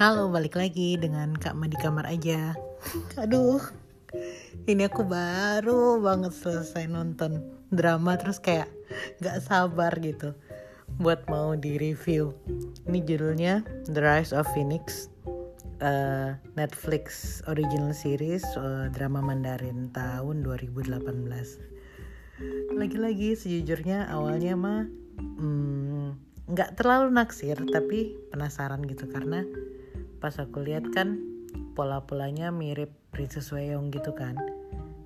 Halo, balik lagi dengan Kak Ma di kamar aja. Aduh, ini aku baru banget selesai nonton drama terus kayak gak sabar gitu buat mau di review. Ini judulnya The Rise of Phoenix, uh, Netflix original series uh, drama Mandarin tahun 2018. Lagi-lagi sejujurnya awalnya mah hmm, nggak terlalu naksir tapi penasaran gitu karena pas aku lihat kan pola-polanya mirip Princess Weyong gitu kan.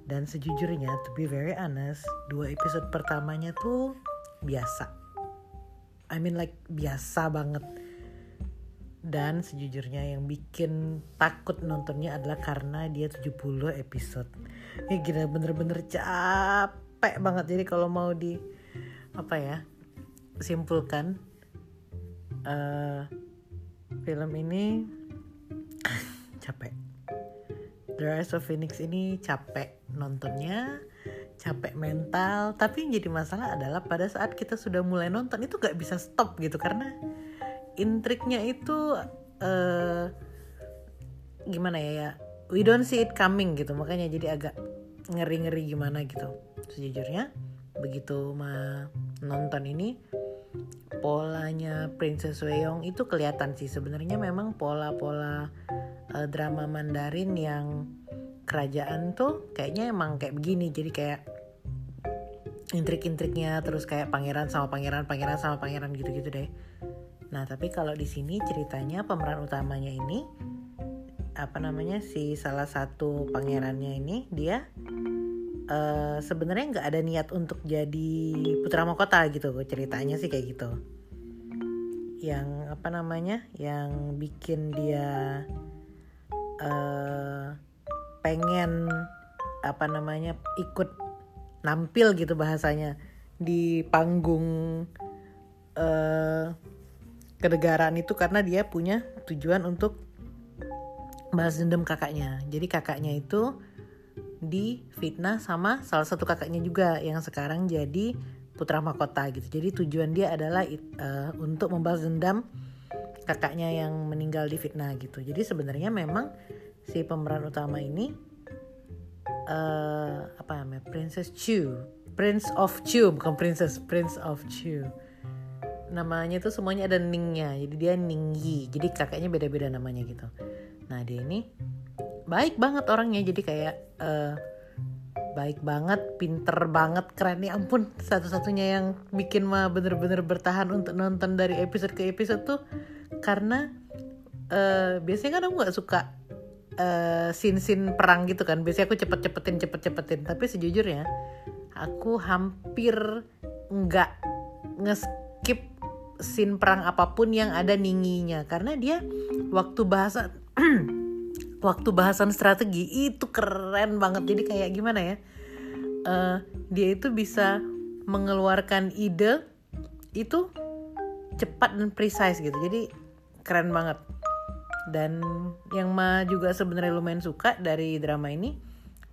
Dan sejujurnya to be very honest dua episode pertamanya tuh biasa. I mean like biasa banget. Dan sejujurnya yang bikin takut nontonnya adalah karena dia 70 episode. Ini gila bener-bener capek banget. Jadi kalau mau di apa ya simpulkan uh, film ini capek. The Rise of Phoenix ini capek nontonnya capek mental tapi yang jadi masalah adalah pada saat kita sudah mulai nonton itu gak bisa stop gitu karena intriknya itu uh, gimana ya ya we don't see it coming gitu. Makanya jadi agak ngeri-ngeri gimana gitu. Sejujurnya begitu nonton ini polanya Princess Weyong itu kelihatan sih. Sebenarnya memang pola-pola uh, drama Mandarin yang kerajaan tuh kayaknya emang kayak begini. Jadi kayak intrik-intriknya terus kayak pangeran sama pangeran pangeran sama pangeran gitu-gitu deh. Nah tapi kalau di sini ceritanya pemeran utamanya ini apa namanya si salah satu pangerannya ini dia uh, sebenarnya nggak ada niat untuk jadi putra mahkota gitu. Ceritanya sih kayak gitu. Yang apa namanya yang bikin dia uh, pengen apa namanya ikut nampil gitu bahasanya di panggung uh, kenegaraan itu karena dia punya tujuan untuk balas dendam kakaknya. Jadi kakaknya itu difitnah sama salah satu kakaknya juga yang sekarang jadi putra mahkota gitu. Jadi tujuan dia adalah uh, untuk membalas dendam kakaknya yang meninggal di fitnah gitu. Jadi sebenarnya memang si pemeran utama ini uh, apa namanya Princess Chu. Prince of Chu bukan Princess Prince of Chu. Namanya tuh semuanya ada Ningnya jadi dia Ningyi. Jadi kakaknya beda-beda namanya gitu. Nah dia ini baik banget orangnya jadi kayak uh, baik banget, pinter banget, keren. Ya ampun satu-satunya yang bikin mah bener-bener bertahan untuk nonton dari episode ke episode tuh karena uh, biasanya kan aku nggak suka uh, scene-scene perang gitu kan. Biasanya aku cepet-cepetin cepet-cepetin. Tapi sejujurnya aku hampir nggak ngeskip scene perang apa pun yang ada ninginya. Karena dia waktu bahasa waktu bahasan strategi itu keren banget. Jadi kayak gimana ya uh, dia itu bisa mengeluarkan ide itu cepat dan precise gitu. Jadi keren banget. Dan yang ma juga sebenarnya lumayan suka dari drama ini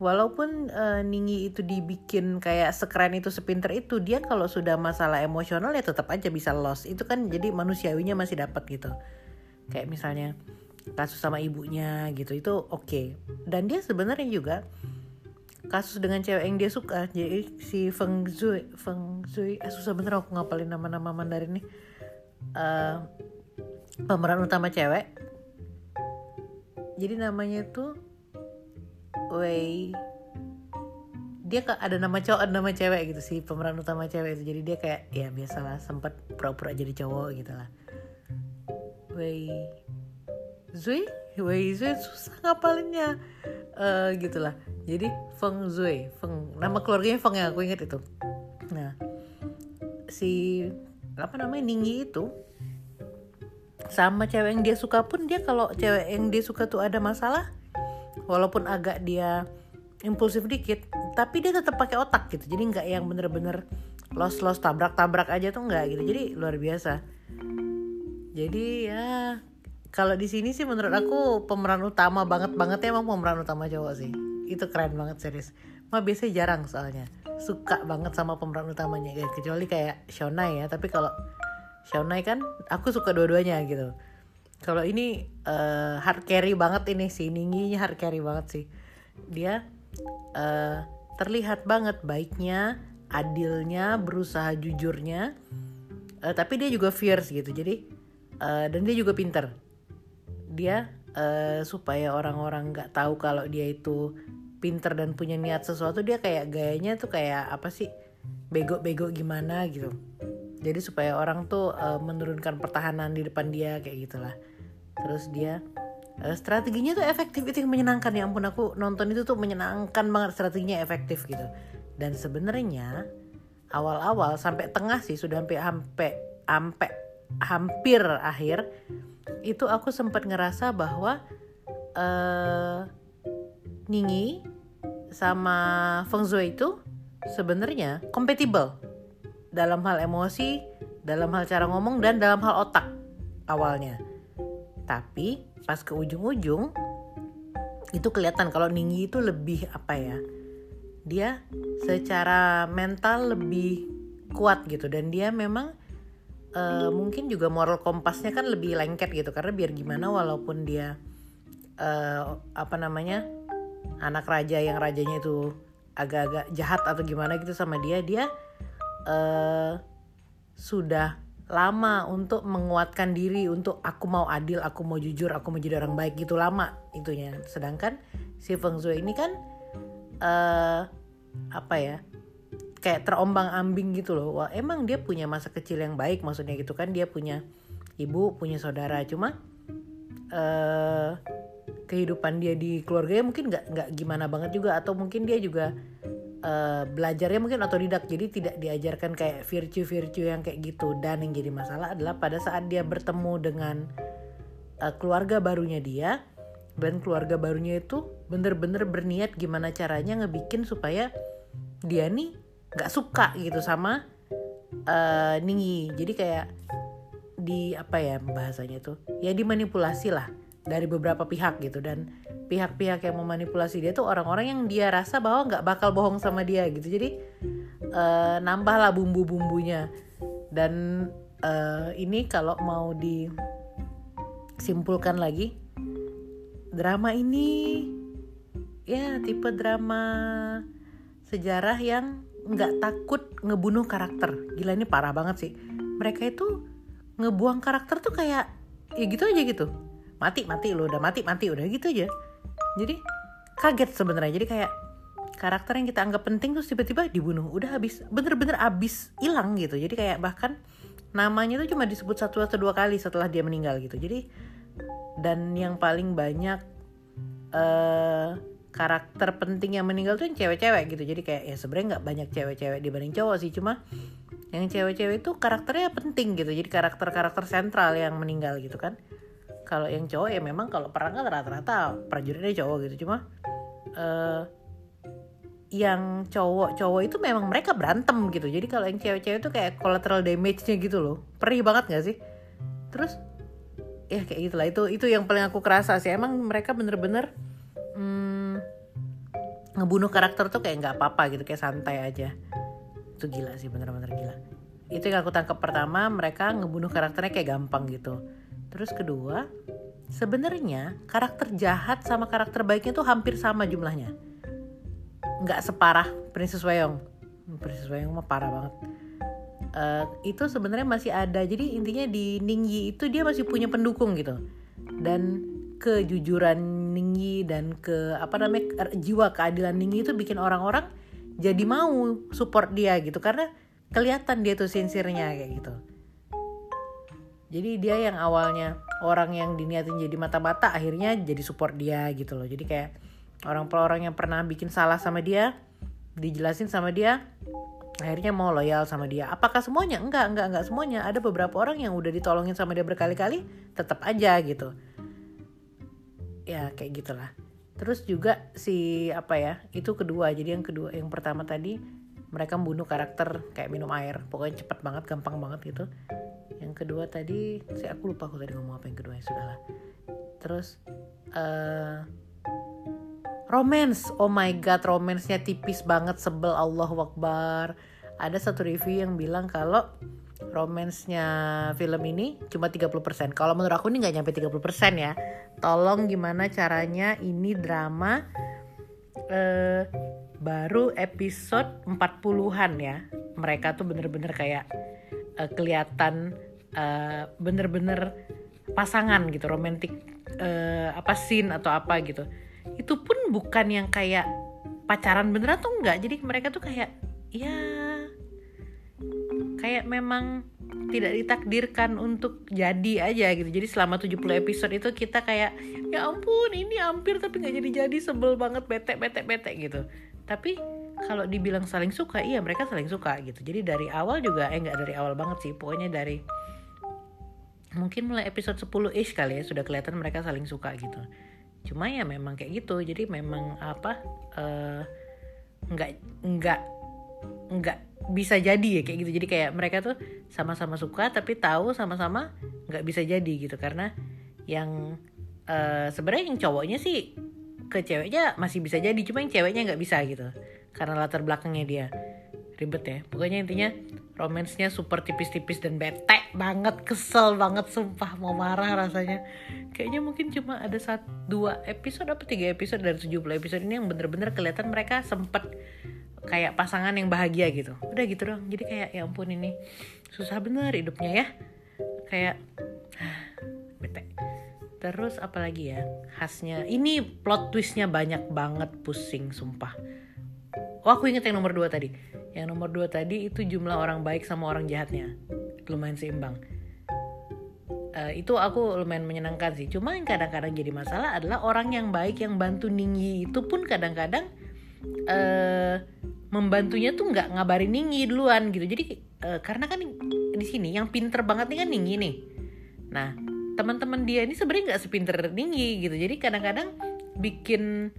walaupun uh, Ningyi itu dibikin kayak sekeren itu sepinter itu dia kalau sudah masalah emosional ya tetap aja bisa lost. Itu kan jadi manusiawinya masih dapat gitu. Kayak misalnya kasus sama ibunya gitu itu oke. Okay. dan dia sebenarnya juga kasus dengan cewek yang dia suka jadi si Feng Zui Feng Zui eh, susah bener aku ngapalin nama-nama Mandarin nih. Uh, pemeran utama cewek. Jadi namanya tuh Wei. Dia ada nama cowok ada nama cewek gitu sih pemeran utama cewek itu. Jadi dia kayak ya biasalah sempat pura-pura jadi cowok gitu lah Wei. Zui? Wei Zui susah ngapalinnya. Uh, gitulah. Jadi Feng Zui Feng nama keluarganya Feng yang aku inget itu. Nah si apa namanya Ningyi itu sama cewek yang dia suka pun dia kalau cewek yang dia suka tuh ada masalah walaupun agak dia impulsif dikit tapi dia tetap pakai otak gitu. Jadi nggak yang bener-bener los los tabrak tabrak aja tuh nggak gitu. Jadi luar biasa. Jadi ya kalau di sini sih menurut aku pemeran utama banget banget ya emang pemeran utama cowok sih. Itu keren banget serius. Mah biasanya jarang soalnya. Suka banget sama pemeran utamanya ya, kecuali kayak Shona ya tapi kalau Shawnai kan aku suka dua-duanya gitu. Kalau ini uh, hard carry banget ini sih Ninggi hard carry banget sih. Dia uh, terlihat banget baiknya adilnya berusaha jujurnya. Uh, tapi dia juga fierce gitu jadi uh, dan dia juga pinter. Dia uh, supaya orang-orang nggak tahu kalau dia itu pinter dan punya niat sesuatu dia kayak gayanya tuh kayak apa sih? Bego-bego gimana gitu jadi supaya orang tuh uh, menurunkan pertahanan di depan dia kayak gitulah. Terus dia uh, strateginya tuh efektif itu yang menyenangkan. Ya ampun aku nonton itu tuh menyenangkan banget strateginya efektif gitu. Dan sebenarnya awal-awal sampai tengah sih sudah sampai sampai sampai hampir akhir itu aku sempat ngerasa bahwa uh, Ningi sama Feng Zhui itu sebenarnya compatible dalam hal emosi, dalam hal cara ngomong dan dalam hal otak awalnya. Tapi pas ke ujung-ujung itu kelihatan kalau Ningyi itu lebih apa ya? Dia secara mental lebih kuat gitu dan dia memang uh, mungkin juga moral kompasnya kan lebih lengket gitu karena biar gimana walaupun dia uh, apa namanya anak raja yang rajanya itu agak-agak jahat atau gimana gitu sama dia dia uh, sudah lama untuk menguatkan diri untuk aku mau adil, aku mau jujur, aku mau jadi orang baik gitu lama itunya. Sedangkan si Feng Shui ini kan uh, apa ya? kayak terombang-ambing gitu loh. Wah, emang dia punya masa kecil yang baik maksudnya gitu kan. Dia punya ibu, punya saudara. Cuma uh, kehidupan dia di keluarganya mungkin nggak nggak gimana banget juga atau mungkin dia juga uh, belajarnya mungkin otodidak jadi tidak diajarkan kayak virtue-virtue yang kayak gitu. Dan yang jadi masalah adalah pada saat dia bertemu dengan uh, keluarga barunya dia dan keluarga barunya itu bener-bener berniat gimana caranya ngebikin supaya dia nih nggak suka gitu sama uh, Ningyi. Jadi kayak di apa ya bahasanya tuh? Ya dimanipulasi lah dari beberapa pihak gitu. Dan pihak-pihak yang memanipulasi dia tuh orang-orang yang dia rasa bahwa nggak bakal bohong sama dia gitu. Jadi uh, nambahlah bumbu-bumbunya. Dan uh, ini kalau mau disimpulkan lagi drama ini ya tipe drama sejarah yang nggak takut ngebunuh karakter. Gila ini parah banget sih. Mereka itu ngebuang karakter tuh kayak ya gitu aja gitu mati mati lo udah mati mati udah gitu aja. Jadi kaget sebenarnya. Jadi kayak karakter yang kita anggap penting terus tiba-tiba dibunuh. Udah habis bener-bener habis hilang gitu. Jadi kayak bahkan namanya tuh cuma disebut satu atau dua kali setelah dia meninggal gitu. Jadi dan yang paling banyak uh, karakter penting yang meninggal tuh yang cewek-cewek gitu. Jadi kayak ya sebenarnya nggak banyak cewek-cewek dibanding cowok sih. Cuma yang cewek-cewek itu karakternya penting gitu. Jadi karakter-karakter sentral yang meninggal gitu kan kalau yang cowok ya memang kalau perang kan rata-rata prajuritnya cowok gitu. Cuma uh, yang cowok-cowok itu memang mereka berantem gitu. Jadi kalau yang cewek-cewek itu kayak collateral damage-nya gitu loh. Perih banget gak sih? Terus ya kayak gitulah. Itu itu yang paling aku kerasa sih. Emang mereka bener-bener hmm, ngebunuh karakter tuh kayak nggak apa-apa gitu. Kayak santai aja. Itu gila sih bener-bener gila. Itu yang aku tangkap pertama mereka ngebunuh karakternya kayak gampang gitu. Terus kedua, sebenarnya karakter jahat sama karakter baiknya tuh hampir sama jumlahnya. Nggak separah Princess Wayong. Princess Wayong mah parah banget. Uh, itu sebenarnya masih ada. Jadi intinya di Ningyi itu dia masih punya pendukung gitu. Dan kejujuran Ningyi dan ke apa namanya jiwa keadilan Ningyi itu bikin orang-orang jadi mau support dia gitu karena kelihatan dia tuh sincere-nya kayak gitu jadi dia yang awalnya orang yang diniatin jadi mata-mata akhirnya jadi support dia gitu loh. Jadi kayak orang-orang yang pernah bikin salah sama dia dijelasin sama dia akhirnya mau loyal sama dia. Apakah semuanya? Enggak enggak enggak semuanya. Ada beberapa orang yang udah ditolongin sama dia berkali-kali tetap aja gitu. Ya kayak gitulah. Terus juga si apa ya itu kedua. Jadi yang kedua yang pertama tadi mereka membunuh karakter kayak minum air. Pokoknya cepet banget gampang banget gitu kedua tadi saya aku lupa aku tadi ngomong apa yang kedua ya sudahlah terus uh, romance oh my god romansnya tipis banget sebel Allah Akbar ada satu review yang bilang kalau romansnya film ini cuma 30%. Kalau menurut aku ini nggak nyampe 30% ya. Tolong gimana caranya ini drama eh, baru episode 40-an ya. Mereka tuh bener-bener kayak eh, kelihatan eh, bener-bener pasangan gitu, romantic eh, apa scene atau apa gitu. Itu pun bukan yang kayak pacaran beneran tuh enggak. Jadi mereka tuh kayak ya kayak memang tidak ditakdirkan untuk jadi aja gitu jadi selama 70 episode itu kita kayak ya ampun ini hampir tapi nggak jadi jadi sebel banget bete bete bete gitu tapi kalau dibilang saling suka iya mereka saling suka gitu jadi dari awal juga eh nggak dari awal banget sih pokoknya dari mungkin mulai episode 10 ish kali ya sudah kelihatan mereka saling suka gitu. Cuma ya memang kayak gitu jadi memang apa uh, nggak nggak nggak bisa jadi ya kayak gitu. Jadi kayak mereka tuh sama-sama suka tapi tahu sama-sama nggak bisa jadi gitu. Karena yang uh, sebenarnya yang cowoknya sih ke ceweknya masih bisa jadi cuma yang ceweknya nggak bisa gitu. Karena latar belakangnya dia ribet ya. Pokoknya intinya romansnya super tipis-tipis dan bete banget kesel banget sumpah mau marah rasanya. Kayaknya mungkin cuma ada satu dua episode apa tiga episode dari 70 episode ini yang bener-bener kelihatan mereka sempet kayak pasangan yang bahagia gitu. Udah gitu dong jadi kayak ya ampun ini susah bener hidupnya ya. Kayak bete. Terus apalagi ya khasnya ini plot twistnya banyak banget pusing sumpah oh aku inget yang nomor dua tadi. Yang nomor dua tadi itu jumlah orang baik sama orang jahatnya. Lumayan seimbang. Uh, itu aku lumayan menyenangkan sih. Cuma yang kadang-kadang jadi masalah adalah orang yang baik yang bantu Ningyi itu pun kadang-kadang uh, membantunya tuh nggak ngabarin Ningyi duluan gitu. Jadi uh, karena kan di sini yang pinter banget nih kan Ningyi nih. Nah teman-teman dia ini sebenarnya nggak sepinter Ningyi gitu. Jadi kadang-kadang bikin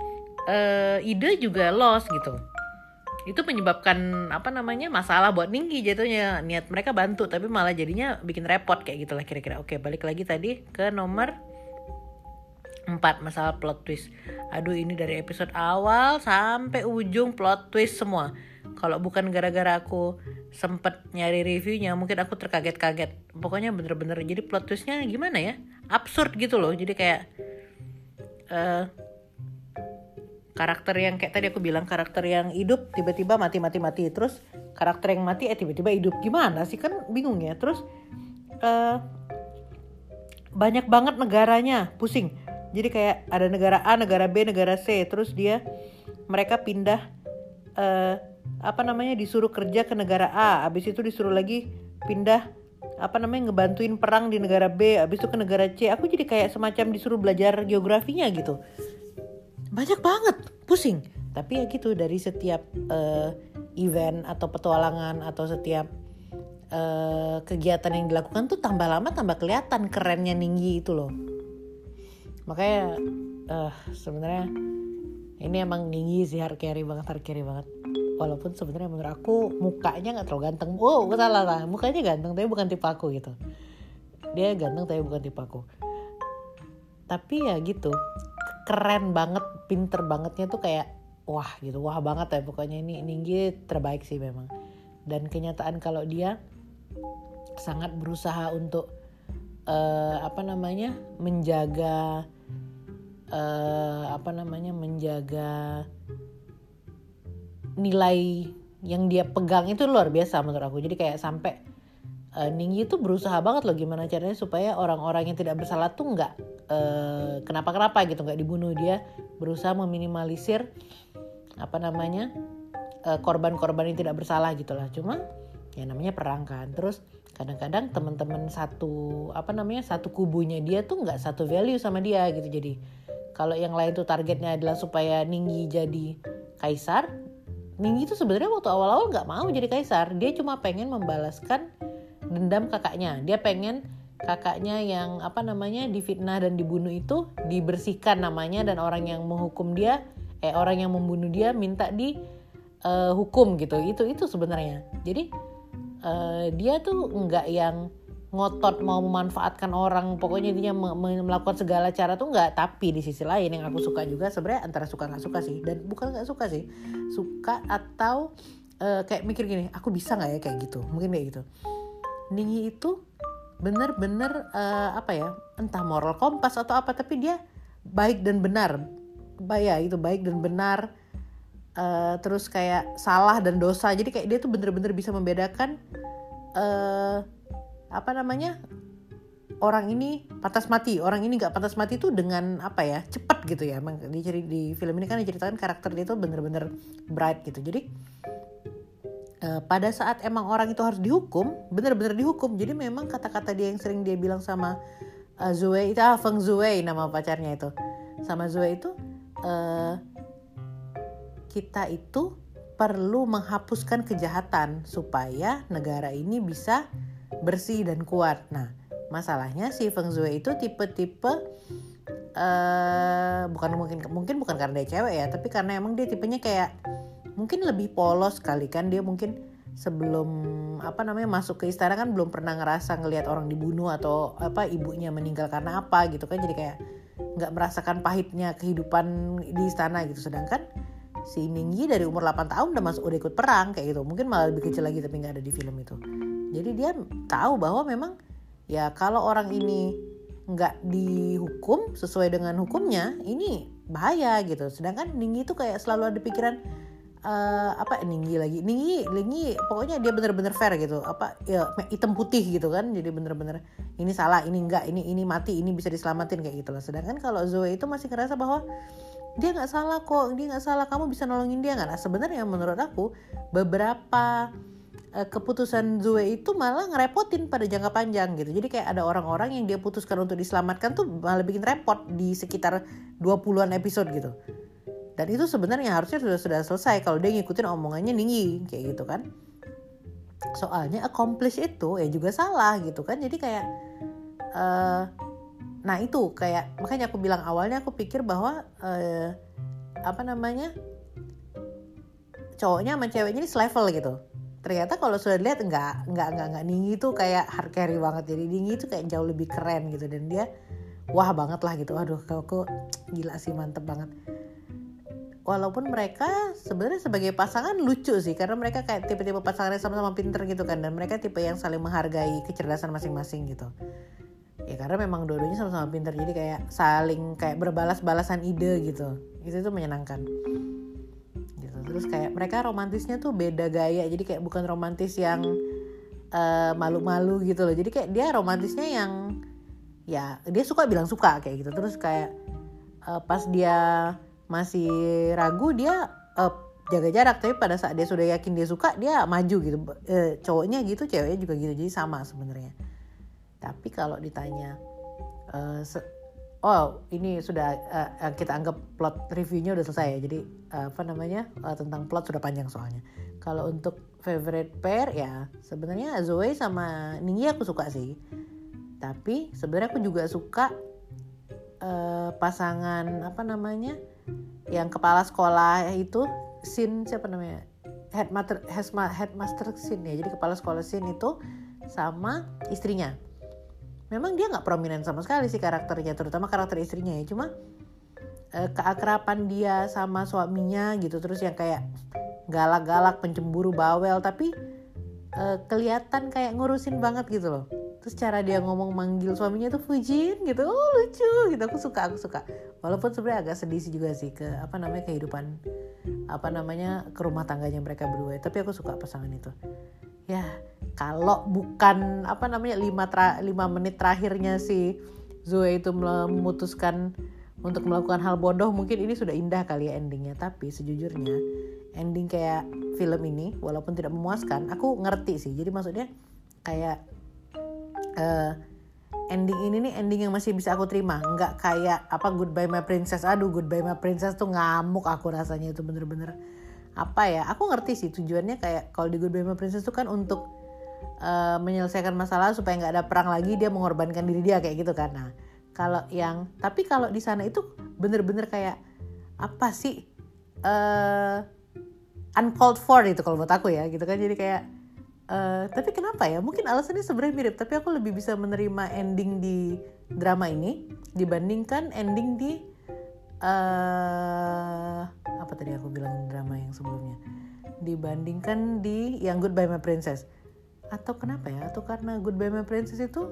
uh, ide juga lost gitu itu menyebabkan apa namanya masalah buat Ninggi jatuhnya niat mereka bantu tapi malah jadinya bikin repot kayak gitulah kira-kira oke balik lagi tadi ke nomor 4 masalah plot twist. Aduh ini dari episode awal sampai ujung plot twist semua. Kalau bukan gara-gara aku sempet nyari reviewnya, mungkin aku terkaget-kaget. Pokoknya bener-bener jadi plot twistnya gimana ya? Absurd gitu loh. Jadi kayak uh, karakter yang kayak tadi aku bilang karakter yang hidup tiba-tiba mati mati mati. Terus karakter yang mati eh tiba-tiba hidup. Gimana sih? Kan bingung ya. Terus uh, banyak banget negaranya. Pusing. Jadi kayak ada negara A negara B negara C. Terus dia mereka pindah uh, apa namanya disuruh kerja ke negara A. Abis itu disuruh lagi pindah apa namanya ngebantuin perang di negara B. Abis itu ke negara C. Aku jadi kayak semacam disuruh belajar geografinya gitu banyak banget pusing. Tapi ya gitu dari setiap uh, event atau petualangan atau setiap uh, kegiatan yang dilakukan tuh tambah lama tambah kelihatan kerennya Ninggi itu loh. Makanya uh, sebenarnya ini emang tinggi sih carry banget carry banget. Walaupun sebenarnya menurut aku mukanya nggak terlalu ganteng. Oh salah lah mukanya ganteng tapi bukan tipe aku gitu. Dia ganteng tapi bukan tipe aku. Tapi ya gitu keren banget pinter bangetnya tuh kayak wah gitu wah banget ya pokoknya. Ini tinggi terbaik sih memang. Dan kenyataan kalau dia sangat berusaha untuk uh, apa namanya menjaga uh, apa namanya menjaga nilai yang dia pegang itu luar biasa menurut aku. Jadi kayak sampai uh, Ningyi tuh berusaha banget loh gimana caranya supaya orang-orang yang tidak bersalah tuh nggak uh, kenapa-kenapa gitu nggak dibunuh. Dia berusaha meminimalisir apa namanya korban-korban uh, yang tidak bersalah gitulah cuma ya namanya perang kan. Terus kadang-kadang teman-teman satu apa namanya satu kubunya dia tuh nggak satu value sama dia gitu. Jadi kalau yang lain tuh targetnya adalah supaya Ninggi jadi kaisar Ninggi tuh sebenarnya waktu awal-awal nggak mau jadi kaisar. Dia cuma pengen membalaskan dendam kakaknya. Dia pengen kakaknya yang apa namanya difitnah dan dibunuh itu dibersihkan namanya dan orang yang menghukum dia eh orang yang membunuh dia minta di uh, hukum gitu. Itu itu sebenarnya. Jadi uh, dia tuh nggak yang ngotot mau memanfaatkan orang. Pokoknya dia melakukan segala cara tuh nggak. Tapi di sisi lain yang aku suka juga sebenarnya antara suka nggak suka sih. Dan bukan nggak suka sih. Suka atau uh, kayak mikir gini aku bisa nggak ya? Kayak gitu. Mungkin kayak gitu Ningyi itu bener-bener uh, apa ya entah moral kompas atau apa tapi dia baik dan benar. Ya itu baik dan benar uh, terus kayak salah dan dosa. Jadi kayak dia tuh bener-bener bisa membedakan uh, apa namanya orang ini pantas mati. Orang ini nggak pantas mati itu dengan apa ya cepat gitu ya. Emang di, di film ini kan diceritakan karakter dia itu bener-bener bright gitu. Jadi pada saat emang orang itu harus dihukum bener-bener dihukum jadi memang kata-kata dia yang sering dia bilang sama uh, Zoe itu ah, Feng Zoe nama pacarnya itu sama Zoe itu uh, kita itu perlu menghapuskan kejahatan supaya negara ini bisa bersih dan kuat. Nah, masalahnya si Feng Zoe itu tipe-tipe uh, bukan mungkin mungkin bukan karena dia cewek ya, tapi karena emang dia tipenya kayak mungkin lebih polos kali kan dia mungkin sebelum apa namanya masuk ke istana kan belum pernah ngerasa ngelihat orang dibunuh atau apa ibunya meninggal karena apa gitu kan. Jadi kayak nggak merasakan pahitnya kehidupan di istana gitu. Sedangkan si Ningyi dari umur 8 tahun udah masuk udah ikut perang kayak gitu. Mungkin malah lebih kecil lagi tapi nggak ada di film itu. Jadi dia tahu bahwa memang ya kalau orang ini nggak dihukum sesuai dengan hukumnya ini bahaya gitu. Sedangkan Ningyi itu kayak selalu ada pikiran uh, apa Ninggi lagi. Ninggi Ninggi pokoknya dia bener-bener fair gitu. Apa ya hitam putih gitu kan. Jadi bener-bener ini salah ini enggak ini ini mati ini bisa diselamatin kayak gitu lah. Sedangkan kalau Zoe itu masih ngerasa bahwa dia nggak salah kok dia nggak salah kamu bisa nolongin dia nggak? Nah sebenarnya menurut aku beberapa uh, keputusan Zoe itu malah ngerepotin pada jangka panjang gitu. Jadi kayak ada orang-orang yang dia putuskan untuk diselamatkan tuh malah bikin repot di sekitar 20-an episode gitu dan itu sebenarnya harusnya sudah sudah selesai kalau dia ngikutin omongannya Ningyi kayak gitu kan. Soalnya accomplish itu ya juga salah gitu kan. Jadi kayak uh, nah itu kayak makanya aku bilang awalnya aku pikir bahwa uh, apa namanya cowoknya sama ceweknya ini selevel gitu. Ternyata kalau sudah lihat enggak enggak enggak enggak Ningyi itu kayak hard carry banget. Jadi Ningyi itu kayak jauh lebih keren gitu. Dan dia wah banget lah gitu. Aduh aku gila sih mantep banget walaupun mereka sebenarnya sebagai pasangan lucu sih karena mereka kayak tipe-tipe pasangannya sama-sama pinter gitu kan dan mereka tipe yang saling menghargai kecerdasan masing-masing gitu. Ya karena memang dua-duanya sama-sama pinter jadi kayak saling kayak berbalas-balasan ide gitu. Itu tuh menyenangkan. Gitu. Terus kayak mereka romantisnya tuh beda gaya jadi kayak bukan romantis yang uh, malu-malu gitu loh. Jadi kayak dia romantisnya yang ya dia suka bilang suka kayak gitu. Terus kayak uh, pas dia masih ragu dia uh, jaga jarak. Tapi pada saat dia sudah yakin dia suka dia maju gitu. Uh, cowoknya gitu ceweknya juga gitu. Jadi sama sebenarnya. Tapi kalau ditanya uh, oh ini sudah uh, kita anggap plot reviewnya udah selesai ya. Jadi uh, apa namanya uh, tentang plot sudah panjang soalnya. Kalau untuk favorite pair ya sebenarnya Zoe sama Ningyi aku suka sih. Tapi sebenarnya aku juga suka uh, pasangan apa namanya yang kepala sekolah itu Sin siapa namanya? Headmaster headmaster Sin ya. Jadi kepala sekolah Sin itu sama istrinya. Memang dia nggak prominent sama sekali sih karakternya terutama karakter istrinya ya. Cuma eh, keakrapan dia sama suaminya gitu terus yang kayak galak-galak pencemburu bawel tapi eh, kelihatan kayak ngurusin banget gitu loh terus cara dia ngomong manggil suaminya tuh Fujin gitu. Oh lucu gitu. Aku suka aku suka. Walaupun sebenarnya agak sedih sih juga sih ke apa namanya kehidupan apa namanya ke rumah tangganya mereka berdua. Tapi aku suka pasangan itu. Ya kalau bukan apa namanya lima, tra, lima menit terakhirnya si Zoe itu memutuskan untuk melakukan hal bodoh mungkin ini sudah indah kali ya endingnya. Tapi sejujurnya ending kayak film ini walaupun tidak memuaskan aku ngerti sih. Jadi maksudnya kayak uh, ending ini nih ending yang masih bisa aku terima. Nggak kayak apa Goodbye My Princess. Aduh Goodbye My Princess tuh ngamuk aku rasanya itu bener-bener. Apa ya aku ngerti sih tujuannya kayak kalau di Goodbye My Princess tuh kan untuk uh, menyelesaikan masalah supaya nggak ada perang lagi dia mengorbankan diri dia kayak gitu nah kalau yang tapi kalau di sana itu bener-bener kayak apa sih uh, uncalled for itu kalau buat aku ya gitu kan. Jadi kayak Uh, tapi kenapa ya? Mungkin alasannya sebenarnya mirip, tapi aku lebih bisa menerima ending di drama ini dibandingkan ending di uh, apa tadi aku bilang drama yang sebelumnya. Dibandingkan di yang Goodbye My Princess. atau kenapa ya atau karena Goodbye My Princess itu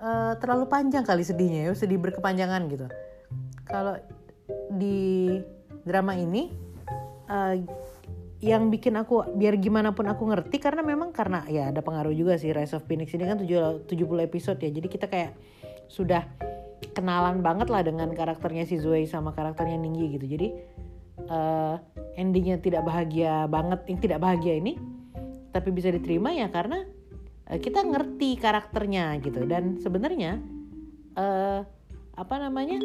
uh, terlalu panjang kali sedihnya ya sedih berkepanjangan gitu kalau di drama ini uh, yang bikin aku biar gimana pun aku ngerti karena memang karena ya ada pengaruh juga sih Rise of Phoenix ini kan 70 episode ya. Jadi kita kayak sudah kenalan banget lah dengan karakternya si Zoe sama karakternya Ningyi gitu. Jadi uh, endingnya tidak bahagia banget yang tidak bahagia ini tapi bisa diterima ya karena uh, kita ngerti karakternya gitu. Dan sebenarnya uh, apa namanya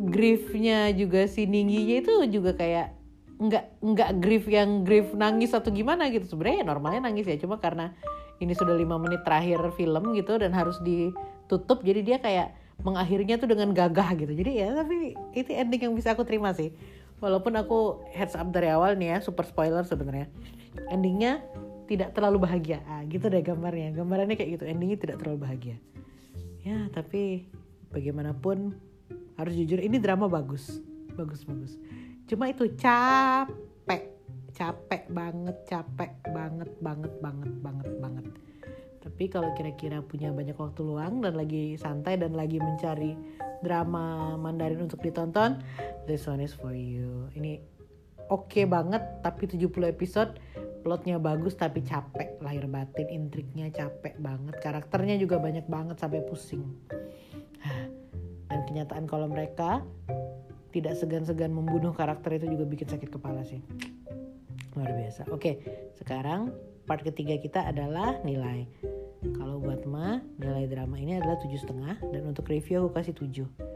griefnya juga si Ningyinya itu juga kayak nggak nggak grief yang grief nangis atau gimana gitu. Sebenarnya ya normalnya nangis ya cuma karena ini sudah lima menit terakhir film gitu dan harus ditutup jadi dia kayak mengakhirinya tuh dengan gagah gitu. Jadi ya tapi itu ending yang bisa aku terima sih. Walaupun aku heads up dari awal nih ya super spoiler sebenarnya. Endingnya tidak terlalu bahagia. Ah, gitu deh gambarnya. Gambarannya kayak gitu. Endingnya tidak terlalu bahagia. Ya tapi bagaimanapun harus jujur ini drama bagus. Bagus bagus cuma itu capek capek banget capek banget banget banget banget banget. Tapi kalau kira-kira punya banyak waktu luang dan lagi santai dan lagi mencari drama Mandarin untuk ditonton this one is for you. Ini oke okay banget tapi 70 episode plotnya bagus tapi capek. Lahir batin intriknya capek banget karakternya juga banyak banget sampai pusing. Dan kenyataan kalau mereka tidak segan-segan membunuh karakter itu juga bikin sakit kepala sih. Luar biasa. Oke sekarang part ketiga kita adalah nilai. Kalau buat Ma nilai drama ini adalah tujuh setengah dan untuk review aku kasih 7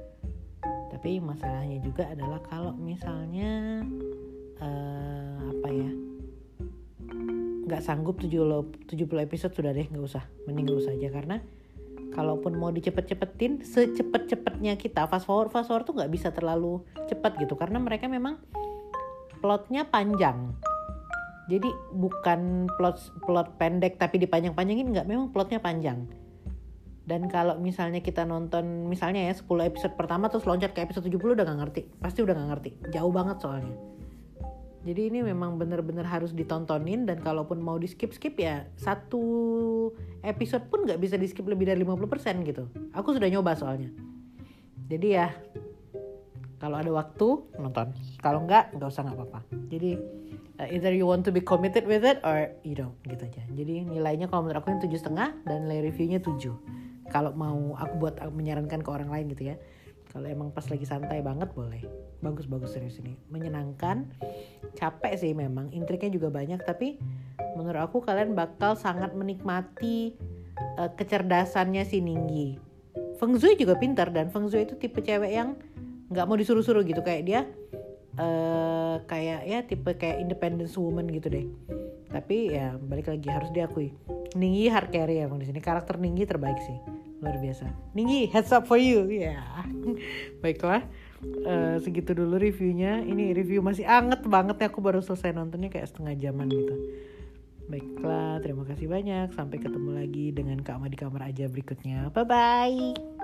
tapi masalahnya juga adalah kalau misalnya uh, apa ya nggak sanggup 70 episode sudah deh nggak usah. Mending nggak usah aja karena kalaupun mau dicepet-cepetin secepat-cepatnya kita fast forward fast forward tuh nggak bisa terlalu cepat gitu. Karena mereka memang plotnya panjang. Jadi bukan plot plot pendek tapi dipanjang-panjangin nggak. Memang plotnya panjang. Dan kalau misalnya kita nonton misalnya ya 10 episode pertama terus loncat ke episode 70 udah gak ngerti. Pasti udah gak ngerti. Jauh banget soalnya jadi ini memang benar-benar harus ditontonin dan kalaupun mau di skip skip ya satu episode pun nggak bisa di skip lebih dari 50% gitu. Aku sudah nyoba soalnya. Jadi ya kalau ada waktu nonton. Kalau nggak nggak usah nggak apa-apa. Jadi uh, either you want to be committed with it or you don't gitu aja. Jadi nilainya kalau menurut aku yang tujuh setengah dan nilai reviewnya 7 Kalau mau aku buat aku menyarankan ke orang lain gitu ya kalau emang pas lagi santai banget boleh bagus bagus serius ini menyenangkan capek sih memang intriknya juga banyak tapi menurut aku kalian bakal sangat menikmati uh, kecerdasannya si Ninggi. Feng Zui juga pintar dan Feng Zui itu tipe cewek yang nggak mau disuruh-suruh gitu kayak dia uh, kayak ya tipe kayak independence woman gitu deh. Tapi ya balik lagi harus diakui Ninggi hard carry emang di sini. Karakter Ninggi terbaik sih luar biasa. Ninggi heads up for you. Ya. Yeah. baiklah uh, segitu dulu reviewnya. Ini review masih anget banget ya. Aku baru selesai nontonnya kayak setengah jaman gitu. Baiklah terima kasih banyak. Sampai ketemu lagi dengan Kak Ma di kamar aja berikutnya. Bye bye